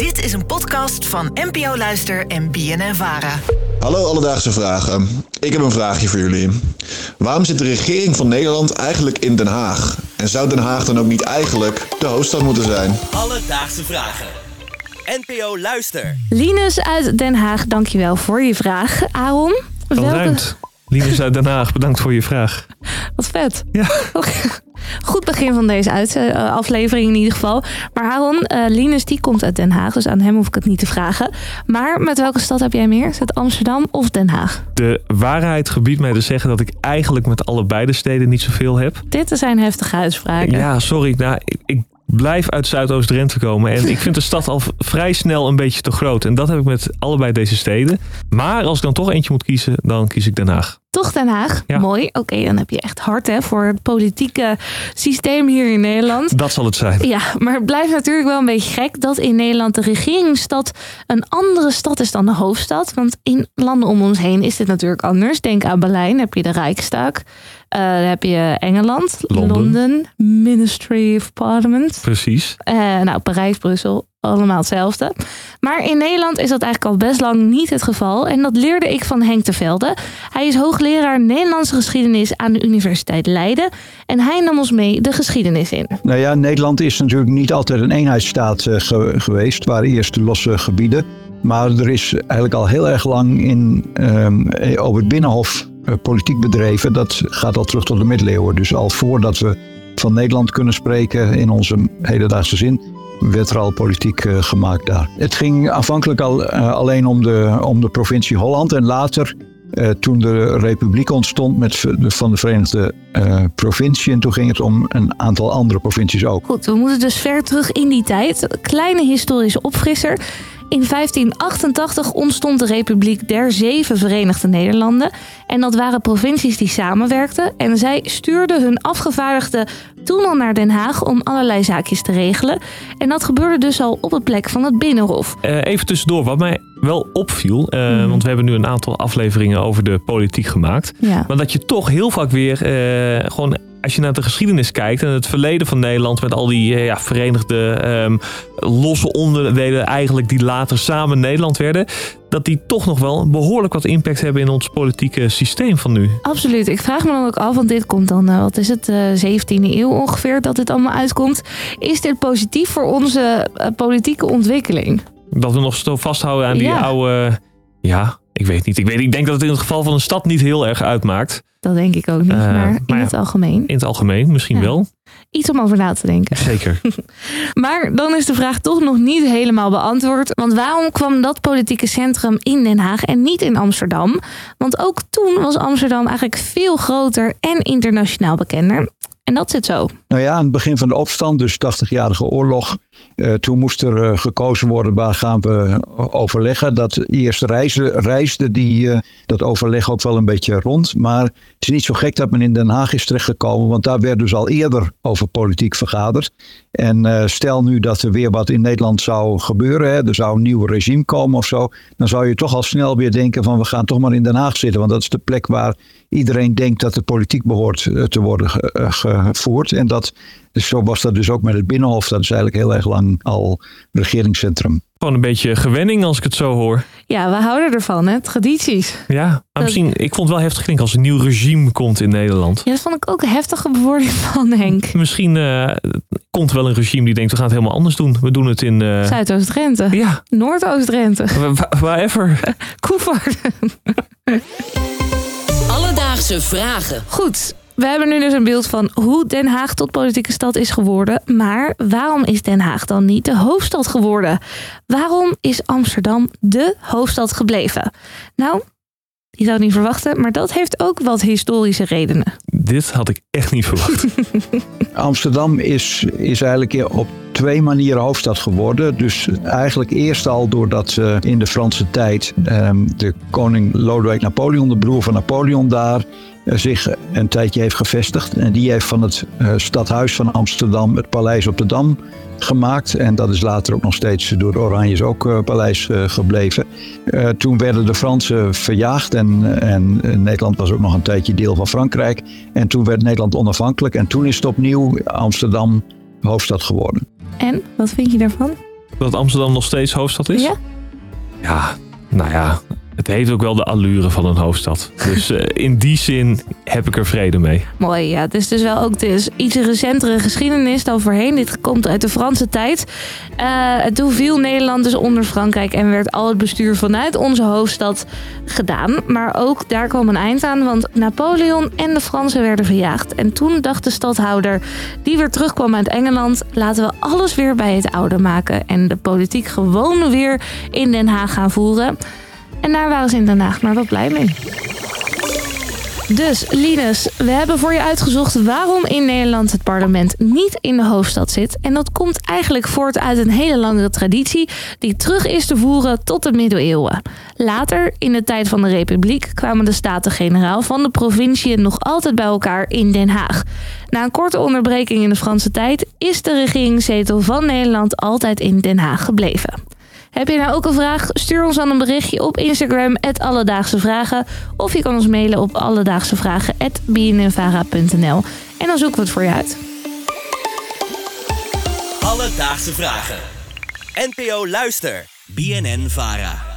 Dit is een podcast van NPO Luister en BNN Vara. Hallo Alledaagse Vragen. Ik heb een vraagje voor jullie. Waarom zit de regering van Nederland eigenlijk in Den Haag? En zou Den Haag dan ook niet eigenlijk de hoofdstad moeten zijn? Alledaagse vragen. NPO Luister. Linus uit Den Haag, dankjewel voor je vraag. Aaron, welke... ruimt. Linus uit Den Haag, bedankt voor je vraag. Wat vet. Ja. Goed begin van deze eh, aflevering in ieder geval. Maar Aaron, eh, Linus die komt uit Den Haag, dus aan hem hoef ik het niet te vragen. Maar met welke stad heb jij meer? Is het Amsterdam of Den Haag? De waarheid gebiedt mij te zeggen dat ik eigenlijk met allebei de steden niet zoveel heb. Dit zijn heftige uitspraken. Ja, sorry. Nou, ik, ik blijf uit Zuidoost-Drenthe komen. En ik vind de stad al vrij snel een beetje te groot. En dat heb ik met allebei deze steden. Maar als ik dan toch eentje moet kiezen, dan kies ik Den Haag. Toch Den Haag? Ja. Mooi. Oké, dan heb je echt hard hè, voor het politieke systeem hier in Nederland. Dat zal het zijn. Ja, maar het blijft natuurlijk wel een beetje gek dat in Nederland de regeringsstad een andere stad is dan de hoofdstad. Want in landen om ons heen is dit natuurlijk anders. Denk aan Berlijn, heb je de Rijksdag. Eh, dan heb je Engeland, Londen. Ministry of Parliament. Precies. Eh, nou, Parijs, Brussel, allemaal hetzelfde. Maar in Nederland is dat eigenlijk al best lang niet het geval. En dat leerde ik van Henk de Velde. Hij is hoogleraar Nederlandse geschiedenis aan de Universiteit Leiden. En hij nam ons mee de geschiedenis in. Nou ja, Nederland is natuurlijk niet altijd een eenheidsstaat eh, ge- geweest. Het waren eerst de losse gebieden. Maar er is eigenlijk al heel erg lang in, ehm, eh, over het Binnenhof politiek bedreven. Dat gaat al terug tot de middeleeuwen. Dus al voordat we van Nederland kunnen spreken in onze hedendaagse zin, werd er al politiek eh, gemaakt daar. Het ging aanvankelijk al, eh, alleen om de, om de provincie Holland. En later, eh, toen de republiek ontstond met van de Verenigde eh Provinciën, toen ging het om een aantal andere provincies ook. Goed, we moeten dus ver terug in die tijd. Kleine historische opfrisser. In 1588 ontstond de Republiek der Zeven Verenigde Nederlanden. En dat waren provincies die samenwerkten. En zij stuurden hun afgevaardigden toen al naar Den Haag om allerlei zaakjes te regelen. En dat gebeurde dus al op het plek van het Binnenhof. Eh, even tussendoor, wat mij wel opviel. eh, Want we hebben nu een aantal afleveringen over de politiek gemaakt. Ja. Maar dat je toch heel vaak weer eh, gewoon als je naar de geschiedenis kijkt en het verleden van Nederland met al die eh, ja, verenigde ehm, losse onderdelen eigenlijk die later samen Nederland werden, dat die toch nog wel behoorlijk wat impact hebben in ons politieke systeem van nu. Absoluut. Ik vraag me dan ook af, want dit komt dan, eh, wat is het, eh 17e eeuw ongeveer dat dit allemaal uitkomt. Is dit positief voor onze politieke ontwikkeling? Dat we nog zo vasthouden aan die Ja. oude. Ja, ik weet niet. Ik, weet, ik denk dat het in het geval van een stad niet heel erg uitmaakt. Dat denk ik ook niet, Eh, maar in maar ja. het algemeen. In het algemeen misschien Ja. wel. Iets om over na te denken. Zeker. Maar dan is de vraag toch nog niet helemaal beantwoord. Want waarom kwam dat politieke centrum in Den Haag en niet in Amsterdam? Want ook toen was Amsterdam eigenlijk veel groter en internationaal bekender. En dat zit zo. Nou ja, aan het begin van de opstand, dus 80-jarige oorlog, eh, toen moest er eh, gekozen worden waar gaan we overleggen. Dat eerst reisde, reisde die, eh, dat overleg ook wel een beetje rond. Maar het is niet zo gek dat men in Den Haag is terechtgekomen, want daar werd dus al eerder over politiek vergaderd. En eh, stel nu dat er weer wat in Nederland zou gebeuren, hè, er zou een nieuw regime komen of zo, dan zou je toch al snel weer denken van we gaan toch maar in Den Haag zitten. Want dat is de plek waar iedereen denkt dat de politiek behoort eh, te worden ge- eh, gevoerd. En dat, dus zo was dat dus ook met het Binnenhof. Dat is eigenlijk heel erg lang al regeringscentrum. Gewoon een beetje gewenning als ik het zo hoor. Ja, we houden ervan, hè? Tradities. Ja, maar Dat- misschien, ik vond het wel heftig klinken als een nieuw regime komt in Nederland. Ja, dat vond ik ook een heftige bewoording van Henk. Misschien eh, komt wel een regime die denkt we gaan het helemaal anders doen. We doen het in... eh, Zuidoost-Drenthe. ja, Noordoost-Drenthe. wherever. Koevoorde. Alledaagse vragen. Goed, we hebben nu dus een beeld van hoe Den Haag tot politieke stad is geworden. Maar waarom is Den Haag dan niet de hoofdstad geworden? Waarom is Amsterdam de hoofdstad gebleven? Nou, je zou het niet verwachten, maar dat heeft ook wat historische redenen. Dit had ik echt niet verwacht. Amsterdam is, is eigenlijk op twee manieren hoofdstad geworden. Dus eigenlijk eerst al doordat eh, in de Franse tijd ehm, de koning Lodewijk Napoleon, de broer van Napoleon, daar eh, zich een tijdje heeft gevestigd. En die heeft van het eh, stadhuis van Amsterdam het paleis op de Dam gemaakt. En dat is later ook nog steeds door Oranjes ook eh, paleis gebleven. Toen werden de Fransen verjaagd en, en Nederland was ook nog een tijdje deel van Frankrijk. En toen werd Nederland onafhankelijk en toen is het opnieuw Amsterdam hoofdstad geworden. En, wat vind je daarvan? Dat Amsterdam nog steeds hoofdstad is? Ja? Ja, nou ja, heeft ook wel de allure van een hoofdstad. Dus eh, in die zin heb ik er vrede mee. Mooi, ja. Het is dus wel ook dus iets recentere geschiedenis dan voorheen. Dit komt uit de Franse tijd. Eh, toen viel Nederland dus onder Frankrijk en werd al het bestuur vanuit onze hoofdstad gedaan. Maar ook daar kwam een eind aan, want Napoleon en de Fransen werden verjaagd. En toen dacht de stadhouder, die weer terugkwam uit Engeland, laten we alles weer bij het oude maken. En de politiek gewoon weer in Den Haag gaan voeren. En daar waren ze in Den Haag maar wel blij mee. Dus, Linus, we hebben voor je uitgezocht waarom in Nederland het parlement niet in de hoofdstad zit. En dat komt eigenlijk voort uit een hele langere traditie die terug is te voeren tot de middeleeuwen. Later, in de tijd van de Republiek, kwamen de Staten-Generaal van de provinciën nog altijd bij elkaar in Den Haag. Na een korte onderbreking in de Franse tijd is de regeringszetel van Nederland altijd in Den Haag gebleven. Heb je nou ook een vraag? Stuur ons dan een berichtje op Instagram, Alledaagse Vragen. Of je kan ons mailen op alledaagsevragen.bnnvara.nl En dan zoeken we het voor je uit. Alledaagse vragen. NPO Luister. BNN Vara.